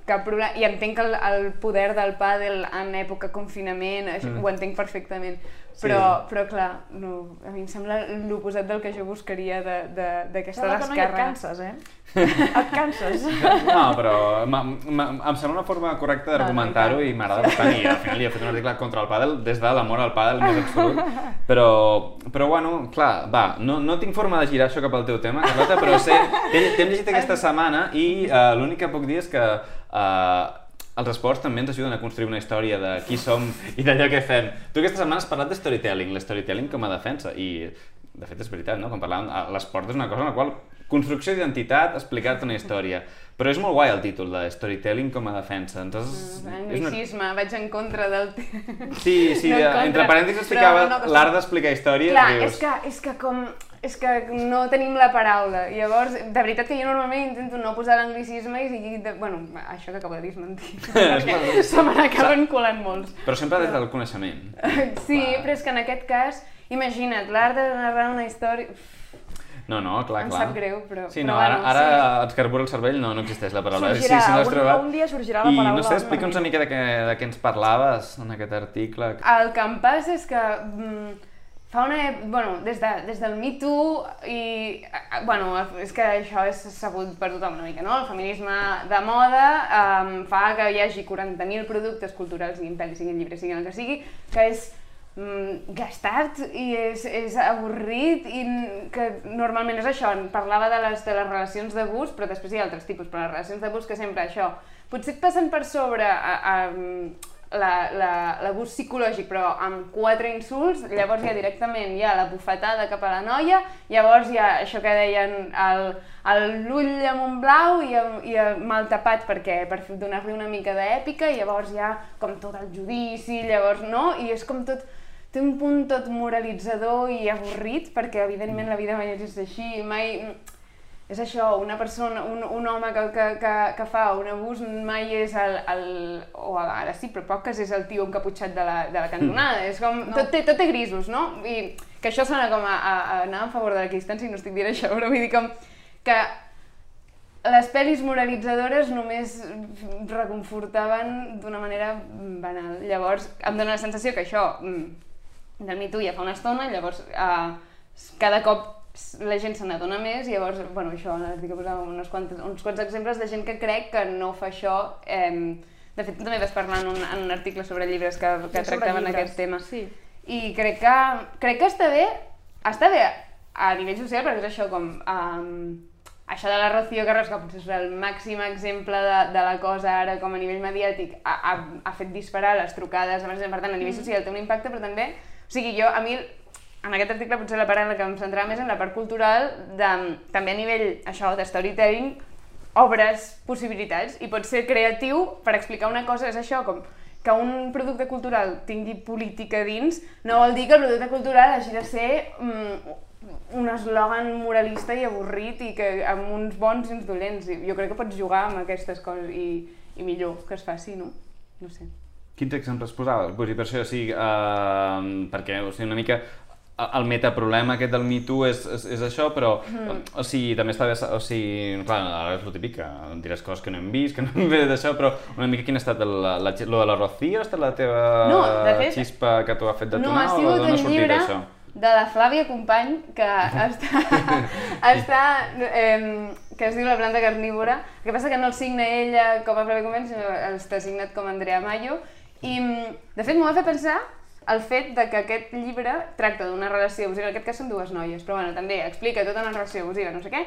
cap problema. I entenc el, el poder del pàdel en època confinament, això, Mm. ho entenc perfectament. Sí. Però, però clar, no, a mi em sembla l'oposat del que jo buscaria de- de- d'aquesta Sembla que no hi et descàrrega. canses, eh? et canses. No, però ma, ma, em sembla una forma correcta d'argumentar-ho i m'agrada bastant. I al final hi he fet un article contra el pàdel des de l'amor al pàdel més absolut. Però, però bueno, clar, va, no, no tinc forma de girar això cap al teu tema, Carlota, però sé, t'he t'he llegit aquesta setmana i uh, l'únic que puc dir és que uh, els esports també ens ajuden a construir una història de qui som i d'allò que fem. Tu aquesta setmana has parlat de storytelling, l'storytelling com a defensa, i de fet és veritat, no? Quan parlàvem, eh, l'esport és una cosa en la qual construcció d'identitat, explicar-te una història. Però és molt guai el títol de storytelling com a defensa. Entonces, és una... Anglicisme, vaig en contra del... Sí, sí, No en contra, entre parèntesis es però ficava no, que l'art d'explicar històries. Clar, dius, és que, és que com... És que no tenim la paraula. Llavors, de veritat que jo normalment intento no posar l'anglicisme i, i de, bueno, això que acabo de dir és mentida, perquè se me n'acaben colant molts. Però sempre des del coneixement. Sí, però és que en aquest cas, imagina't, l'art de narrar una història... No, no, clar, Em clar. sap greu, però- Sí, però no, ara, bueno, ara et carbura el cervell, no, no existeix la paraula. Sorgirà, sí, sí, un- trobat. un dia sorgirà la I paraula no sé, explica'ns una mica de què, de què ens parlaves en aquest article. El que em passa és que mm, fa una... ep- Bueno, des, de, des del Me Too i... Bueno, és que això és sabut per tothom una mica, no? El feminisme de moda um, fa que hi hagi 40.000 productes culturals, siguin pel·lis, siguin llibres, siguin el que sigui, que és mm, gastat i és, és avorrit i que normalment és això, parlava de les, de les relacions d'abús, però després hi ha altres tipus, però les relacions d'abús que sempre això, potser passen per sobre a, a, l'abús psicològic, però amb quatre insults, llavors ja directament hi ha la bufetada cap a la noia, llavors hi ha això que deien l'ull amb un blau i, i mal tapat perquè per donar-li una mica d'èpica, i llavors hi ha com tot el judici, llavors no, i és com tot té un punt tot moralitzador i avorrit, perquè evidentment la vida mai és així, mai... És això, una persona, un, un home que, que, que, que fa un abús mai és el, el... o ara sí, però poques és el tio encaputxat de la, de la cantonada. És com... No. Tot, té, tot té grisos, no? I que això sona com a, a, a anar a favor de l'equidistància i no estic dient això, però vull dir com que les pel·lis moralitzadores només reconfortaven d'una manera banal. Llavors, em dóna la sensació que això mm, del Me Too ja fa una estona, llavors eh, cada cop la gent se n'adona més, i llavors, bueno, això, a l'article posava uns quants, uns quants exemples de gent que crec que no fa això. Eh, de fet, també vas parlar en un, en un article sobre llibres que, que sobre tractaven llibres, aquest tema. sí. I crec que, crec que està bé, està bé a nivell social, perquè és això com... Um, això de la Rocío Carrasco, que potser és el màxim exemple de, de la cosa ara com a nivell mediàtic, ha, ha, ha fet disparar les trucades, per tant, a nivell social té un impacte, però també... O sigui, jo, a mi en aquest article potser la part en la que em centrava més en la part cultural, de, també a nivell això de storytelling, obres possibilitats i pot ser creatiu per explicar una cosa, és això, com que un producte cultural tingui política dins no vol dir que el producte cultural hagi de ser mm, un eslògan moralista i avorrit i que amb uns bons i uns dolents. Jo crec que pots jugar amb aquestes coses i, i millor que es faci, no? No sé. Quins exemples posaves? Vull dir, per això, o sigui, uh, perquè, o sigui, una mica el metaproblema aquest del Me Too és, és, és això, però, mm. o sigui, també està bé, o sigui, clar, ara és el típic, que diràs coses que no hem vist, que no hem ve d'això, però una mica quin ha estat el, la, la, lo de la Rocío, ha estat la teva no, de fet, xispa que t'ho ha fet detonar? No, ha sigut o un llibre de la Flàvia Company, que està, està eh, que es diu La planta carnívora. El que passa que no el signa ella com a Flàvia Company, sinó està signat com Andrea Mayo. I, de fet, m'ho va fer pensar el fet de que aquest llibre tracta d'una relació abusiva, en aquest cas són dues noies, però bueno, també explica tota una relació abusiva, no sé què,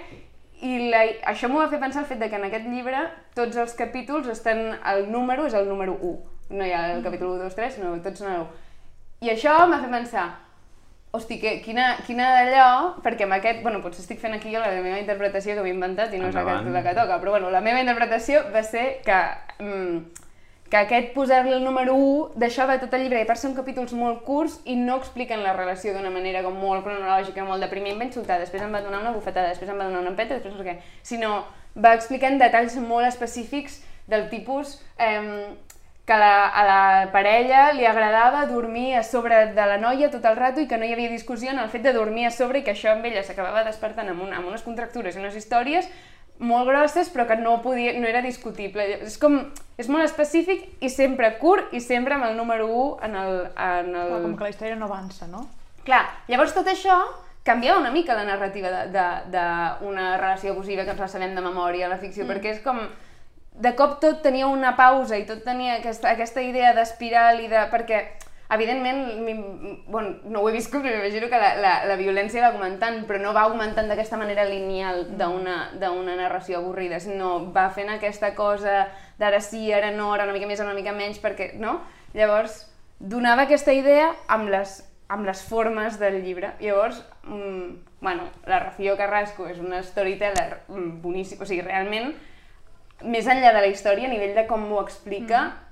i la, això m'ho va fer pensar el fet de que en aquest llibre tots els capítols estan, el número és el número 1, no hi ha el capítol 1, 2, 3, sinó tots són el 1. I això m'ha fet pensar, hosti, que, quina, quina d'allò, perquè amb aquest, bueno, potser estic fent aquí la meva interpretació que m'he inventat i no Endavant. és la que, la que toca, però bueno, la meva interpretació va ser que mm, que aquest posar-li el número 1 deixava tot el llibre i per són capítols molt curts i no expliquen la relació d'una manera com molt cronològica, molt de primer em va insultar, després em va donar una bufetada, després em va donar una empeta, després no sé què, sinó va explicant detalls molt específics del tipus eh, que la, a la parella li agradava dormir a sobre de la noia tot el rato i que no hi havia discussió en el fet de dormir a sobre i que això amb ella s'acabava despertant amb, una, amb unes contractures i unes històries molt grosses però que no, podia, no era discutible. És com, és molt específic i sempre curt i sempre amb el número 1 en el... En el... Clar, com que la història no avança, no? Clar, llavors tot això canviava una mica la narrativa d'una relació abusiva que ens la sabem de memòria a la ficció, mm. perquè és com de cop tot tenia una pausa i tot tenia aquesta, aquesta idea d'espiral i de... perquè evidentment, bueno, no ho he viscut, però m'imagino que la, la, la violència va augmentant, però no va augmentant d'aquesta manera lineal d'una narració avorrida, sinó va fent aquesta cosa d'ara sí, ara no, ara una mica més, ara una mica menys, perquè, no? Llavors, donava aquesta idea amb les, amb les formes del llibre. Llavors, mm, bueno, la Rocío Carrasco és una storyteller mm, boníssima, o sigui, realment, més enllà de la història, a nivell de com ho explica, mm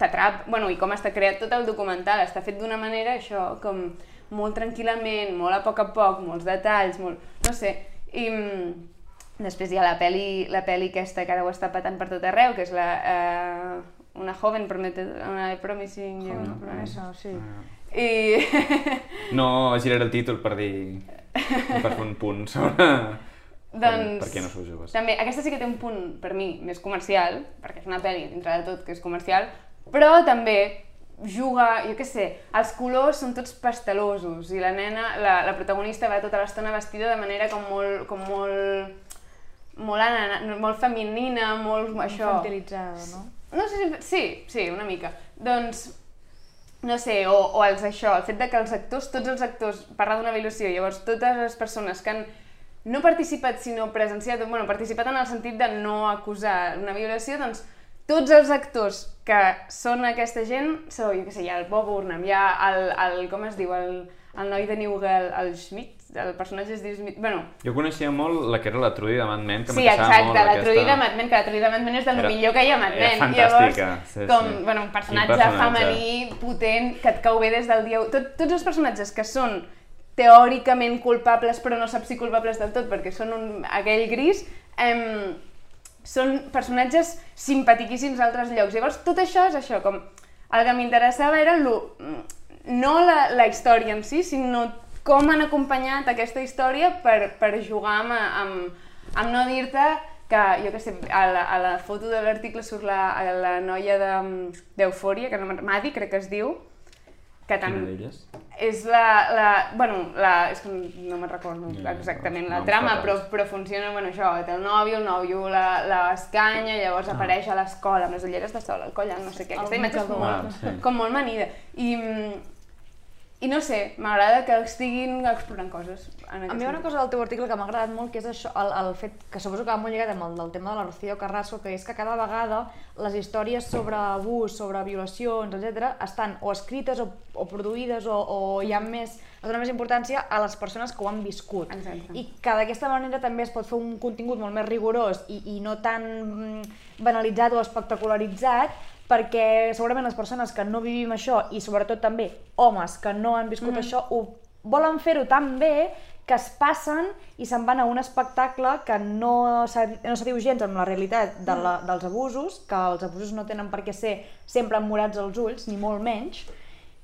t'atrap, bueno, i com està creat tot el documental, està fet d'una manera, això, com molt tranquil·lament, molt a poc a poc, molts detalls, molt... no sé, i mm, després hi ha la peli, la peli aquesta que ara ho està patant per tot arreu, que és la... Uh, una joven promete, una promising... Joven, una promesa, sí. Ah. I... no giraré el títol per dir... per fer un punt sobre... Doncs, per què no sou joves? També, aquesta sí que té un punt, per mi, més comercial, perquè és una pel·li, dintre de tot, que és comercial, però també juga, jo què sé, els colors són tots pastelosos i la nena, la, la protagonista va tota l'estona vestida de manera com molt, com molt, molt, anana, molt femenina, molt això... Infantilitzada, no? No sé si... Sí, sí, una mica. Doncs, no sé, o, o els això, el fet de que els actors, tots els actors, parla d'una violació, llavors totes les persones que han no participat sinó presenciat, bueno, participat en el sentit de no acusar una violació, doncs tots els actors que són aquesta gent, so, jo què sé, hi ha el Bob Burnham, hi ha el, el com es diu, el, el noi de New Girl, el Schmidt, el personatge es diu Smith, bueno... Jo coneixia molt la que era la Trudy de Mad Men, que sí, exacte, molt la aquesta... Trudy de Mad Men, que la Trudy de Mad Men és del era, millor que hi ha a Mad Men. Era fantàstica, Llavors, sí, com, sí. bueno, un personatge, personatge femení, potent, que et cau bé des del dia... Tot, tots els personatges que són teòricament culpables, però no saps si culpables del tot, perquè són un, aquell gris, eh, són personatges simpatiquíssims a altres llocs. Llavors, tot això és això, com el que m'interessava era lo, no la, la història en si, sinó com han acompanyat aquesta història per, per jugar amb, amb, amb no dir-te que, jo què sé, a la, a la foto de l'article surt la, la noia d'Eufòria, de, que no Madi crec que es diu, que tant... Quina d'elles? És la, la... Bueno, la, és que no me'n recordo no, exactament la no trama, però, però funciona, bueno, això, té el nòvio, el nòvio l'escanya, llavors ah. apareix a l'escola amb les ulleres de sol al coll, no sé què, aquesta imatge és molt, ah, com molt manida. I, I no sé, m'agrada que estiguin explorant coses. En A mi hi ha una cosa del teu article que m'ha agradat molt, que és això, el, el fet que suposo que va molt lligat amb el del tema de la Rocío Carrasco, que és que cada vegada les històries sobre abús, sobre violacions, etc estan o escrites o, o produïdes o, o hi ha més, es dona més importància a les persones que ho han viscut. Exacte. I que d'aquesta manera també es pot fer un contingut molt més rigorós i, i no tan mm, banalitzat o espectacularitzat, perquè segurament les persones que no vivim això i sobretot també homes que no han viscut mm. això ho volen fer-ho tan bé que es passen i se'n van a un espectacle que no s'ha- no s'adiu gens amb la realitat de la, dels abusos, que els abusos no tenen per què ser sempre emmurats als ulls, ni molt menys,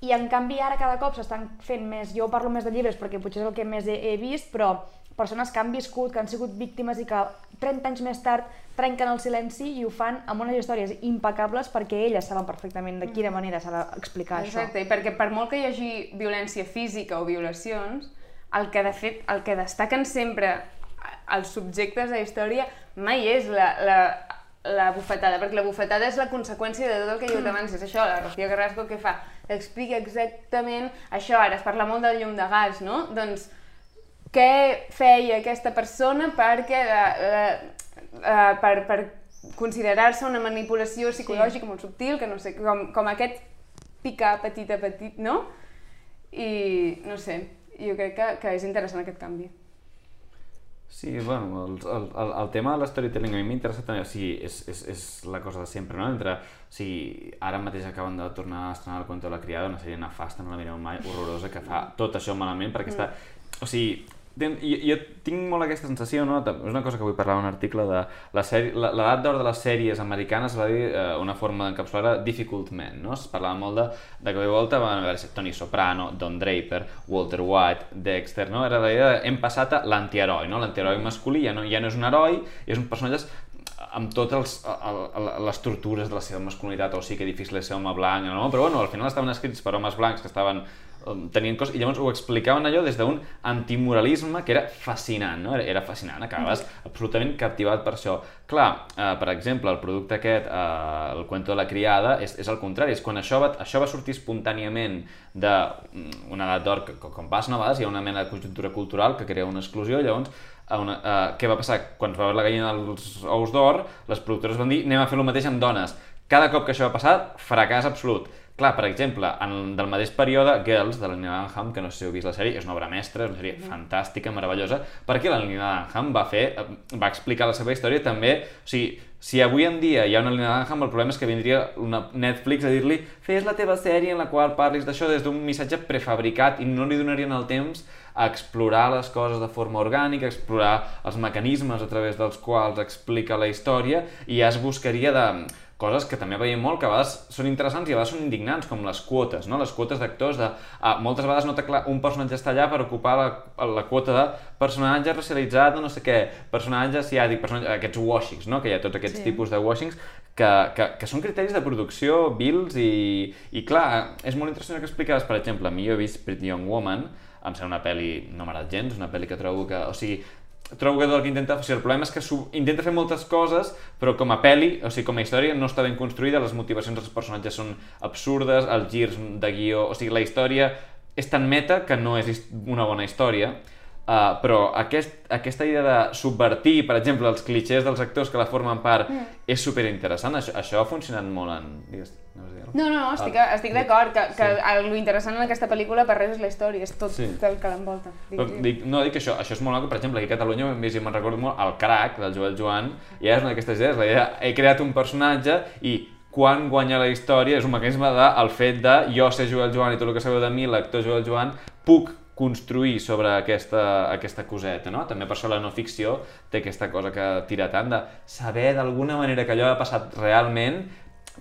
i en canvi ara cada cop s'estan fent més, jo parlo més de llibres perquè potser és el que més he, he vist, però persones que han viscut, que han sigut víctimes i que 30 anys més tard trenquen el silenci i ho fan amb unes històries impecables perquè elles saben perfectament de quina manera s'ha d'explicar això. Exacte, i perquè per molt que hi hagi violència física o violacions, el que de fet, el que destaquen sempre els subjectes de la història mai és la, la, la bufetada, perquè la bufetada és la conseqüència de tot el que he dit abans, és això, la Rocío Carrasco què fa? Explica exactament això, ara es parla molt del llum de gas, no? Doncs què feia aquesta persona perquè la, la, uh, per, per considerar-se una manipulació psicològica sí. molt subtil, que no sé, com, com aquest picar petit a petit, no? I no sé, jo crec que, que és interessant aquest canvi. Sí, bueno, el, el, el, el tema de l'storytelling a mi m'interessa també, o sigui, és, és, és la cosa de sempre, no? Entre, o sigui, ara mateix acaben de tornar a estrenar el Cuento de la criada, una sèrie nefasta, no la mireu mai, horrorosa, que fa tot això malament, perquè està... O sigui, jo, jo tinc molt aquesta sensació, no? és una cosa que vull parlar en un article de l'edat d'or de les sèries americanes va dir eh, una forma d'encapsular Difficult Men, no? Es parlava molt de, de que de volta van haver Tony Soprano, Don Draper, Walter White, Dexter, no? Era la idea de hem passat a l'antiheroi, no? L'antiheroi masculí ja no, ja no és un heroi, és un personatge amb totes les tortures de la seva masculinitat, o sí que difícil és ser home blanc, no? però bueno, al final estaven escrits per homes blancs que estaven eh, tenien coses, i llavors ho explicaven allò des d'un antimoralisme que era fascinant, no? Era, era fascinant, acabaves absolutament captivat per això. Clar, eh, per exemple, el producte aquest, eh, el cuento de la criada, és, és el contrari, és quan això va, això va sortir espontàniament d'una edat d'or, com passa a vegades hi ha una mena de conjuntura cultural que crea una exclusió, llavors a una, uh, què va passar? Quan es va veure la gallina dels ous d'or, les productores van dir anem a fer el mateix amb dones. Cada cop que això va passar, fracàs absolut. Clar, per exemple, en, del mateix període, Girls, de la Nina Dunham, que no sé si heu vist la sèrie, és una obra mestra, és una sèrie fantàstica, meravellosa, perquè la Nina Dunham va fer, va explicar la seva història també, o sigui, si avui en dia hi ha una Nina Dunham, el problema és que vindria una Netflix a dir-li fes la teva sèrie en la qual parlis d'això des d'un missatge prefabricat i no li donarien el temps a explorar les coses de forma orgànica, explorar els mecanismes a través dels quals explica la història i ja es buscaria de coses que també veiem molt, que a vegades són interessants i a vegades són indignants, com les quotes, no? les quotes d'actors, de, ah, moltes vegades no clar, un personatge està allà per ocupar la, la quota de personatge racialitzat, no sé què, personatge asiàtic, personatge, aquests washings, no? que hi ha tots aquests Sí. tipus de washings, que, que, que són criteris de producció, bills, i, i clar, és molt interessant que explicaves, per exemple, a mi jo he vist Pretty Young Woman, em sembla una pel·li, no m'ha agradat gens, una pel·li que trobo que, o sigui, trobo que tot el que intenta, o sigui, el problema és que intenta fer moltes coses, però com a pel·li, o sigui, com a història, no està ben construïda, les motivacions dels personatges són absurdes, els girs de guió, o sigui, la història és tan meta que no és una bona història, uh, però aquest, aquesta idea de subvertir, per exemple, els clichés dels actors que la formen part, mm. és superinteressant, això, això ha funcionat molt en... Digues, no? No, no, no, estic, Ah, estic d'acord, que, que sí. lo interessant en aquesta pel·lícula per res és la història, és tot Sí. el que l'envolta. Però, dic, no, dic que això, això és molt maco, per exemple, aquí a Catalunya hem vist, i me'n recordo molt, el crack del Joel Joan, i és una d'aquestes idees, la idea, he creat un personatge i quan guanya la història és un mecanisme de, el fet de jo ser Joel Joan i tot el que sabeu de mi, l'actor Joel Joan, puc construir sobre aquesta, aquesta coseta, no? També per això la no ficció té aquesta cosa que tira tant de saber d'alguna manera que allò ha passat realment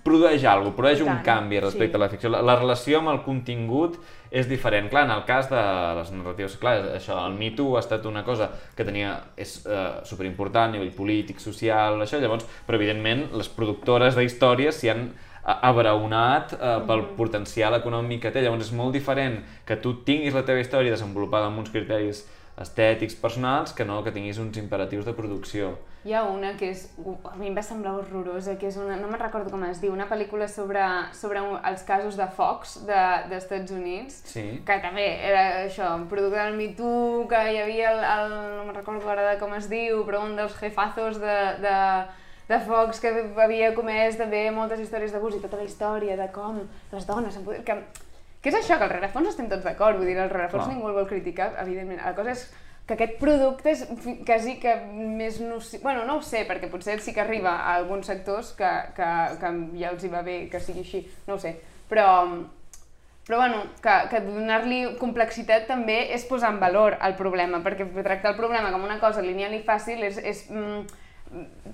produeix alguna cosa, produeix un canvi respecte sí. a la ficció. La, la relació amb el contingut és diferent. Clar, en el cas de les narratives, clar, això, el Me Too ha estat una cosa que tenia, és uh, superimportant a nivell polític, social, això, llavors, però evidentment les productores d'històries s'hi han eh, abraonat uh, pel potencial econòmic que té. Llavors és molt diferent que tu tinguis la teva història desenvolupada amb uns criteris estètics, personals, que no que tinguis uns imperatius de producció. Hi ha una que és, a mi em va semblar horrorosa, que és una, no me'n recordo com es diu, una pel·lícula sobre, sobre un, els casos de Fox de- d'Estats de, Units, Sí. que també era això, un producte del Me Too, que hi havia el, el no me'n recordo ara de com es diu, però un dels jefazos de, de, de Fox que havia comès també moltes històries d'abús i tota la història de com les dones... en poder- Que, que és això, que al rerefons estem tots d'acord, vull dir, al rerefons Clar. ningú el vol criticar, evidentment. La cosa és que aquest producte és quasi que més nociu... Bueno, no ho sé, perquè potser sí que arriba a alguns sectors que, que, que ja els hi va bé que sigui així, no ho sé. Però, però bueno, que, que donar-li complexitat també és posar en valor el problema, perquè tractar el problema com una cosa lineal i fàcil és, és mm,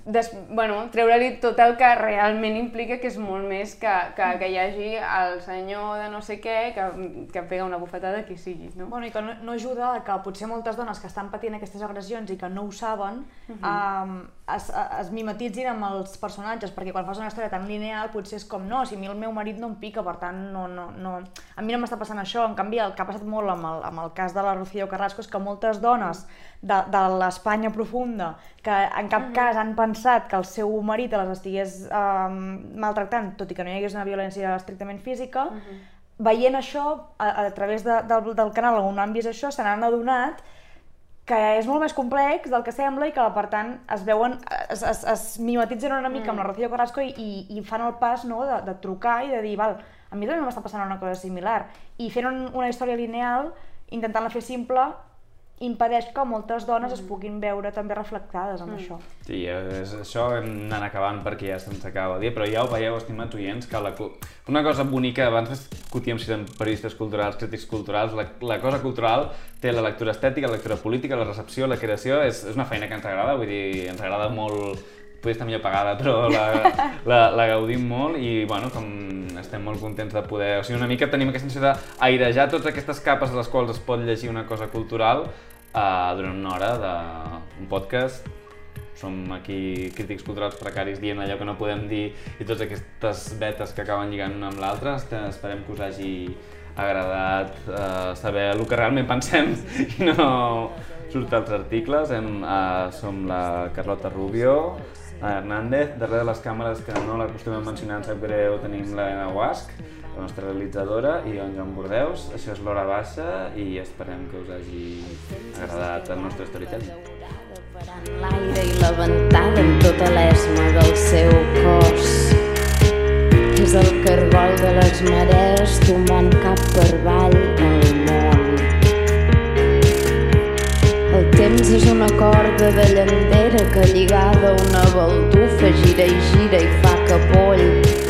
des, bueno, treure-li tot el que realment implica, que és molt més que, que, que hi hagi el senyor de no sé què que, que pega una bufetada qui sigui, no? Bueno, i que no, no ajuda que potser moltes dones que estan patint aquestes agressions i que no ho saben um, es, es mimetitzin amb els personatges, perquè quan fas una història tan lineal potser és com, no, si a mi el meu marit no em pica, per tant, no, no, no... a mi no m'està passant això, en canvi el que ha passat molt amb el, amb el cas de la Rocío Carrasco és que moltes dones de, de l'Espanya profunda que en cap cas han pensat que el seu marit les estigués um, maltractant, tot i que no hi hagués una violència estrictament física, veient això a, a través de, del, del canal on han vist això, se n'han adonat que és molt més complex del que sembla i que, per tant, es veuen, es, es, es mimetitzen una mica amb la Rocío Carrasco i, i, i fan el pas no, de, de trucar i de dir, val, a mi també m'està passant una cosa similar. I fent un, una història lineal, intentant-la fer simple, impedeix que moltes dones es puguin veure també reflectades amb això. Sí, és, això hem anat acabant perquè ja se'ns acaba el dia, però ja ho veieu, estimats oients, que la, una cosa bonica, abans discutíem si eren periodistes culturals, crítics culturals, la, la cosa cultural té la lectura estètica, la lectura política, la recepció, la creació, és, és una feina que ens agrada, vull dir, ens agrada molt, potser està millor pagada, però la, la, la gaudim molt i, bueno, com estem molt contents de poder... O sigui, una mica tenim aquesta sensació d'airejar totes aquestes capes de les quals es pot llegir una cosa cultural eh, durant una hora d'un podcast som aquí crítics culturals precaris dient allò que no podem dir i totes aquestes vetes que acaben lligant una amb l'altra. Esperem que us hagi agradat eh, saber el que realment pensem i no surt als articles. Hem, eh, som la Carlota Rubio, la Hernández, darrere de les càmeres que no l'acostumem a mencionar, sap greu, tenim l'Helena Guasc, la nostra realitzadora, i en Joan Bordeus. Això és l'Hora Baixa i esperem que us hagi agradat el nostre storytelling. l'aire i la ventada en tota l'esma del seu cos. És el cargol de les marees tombant cap per avall al món. Temps és una corda de llandera que lligada a una baldufa gira i gira i fa capoll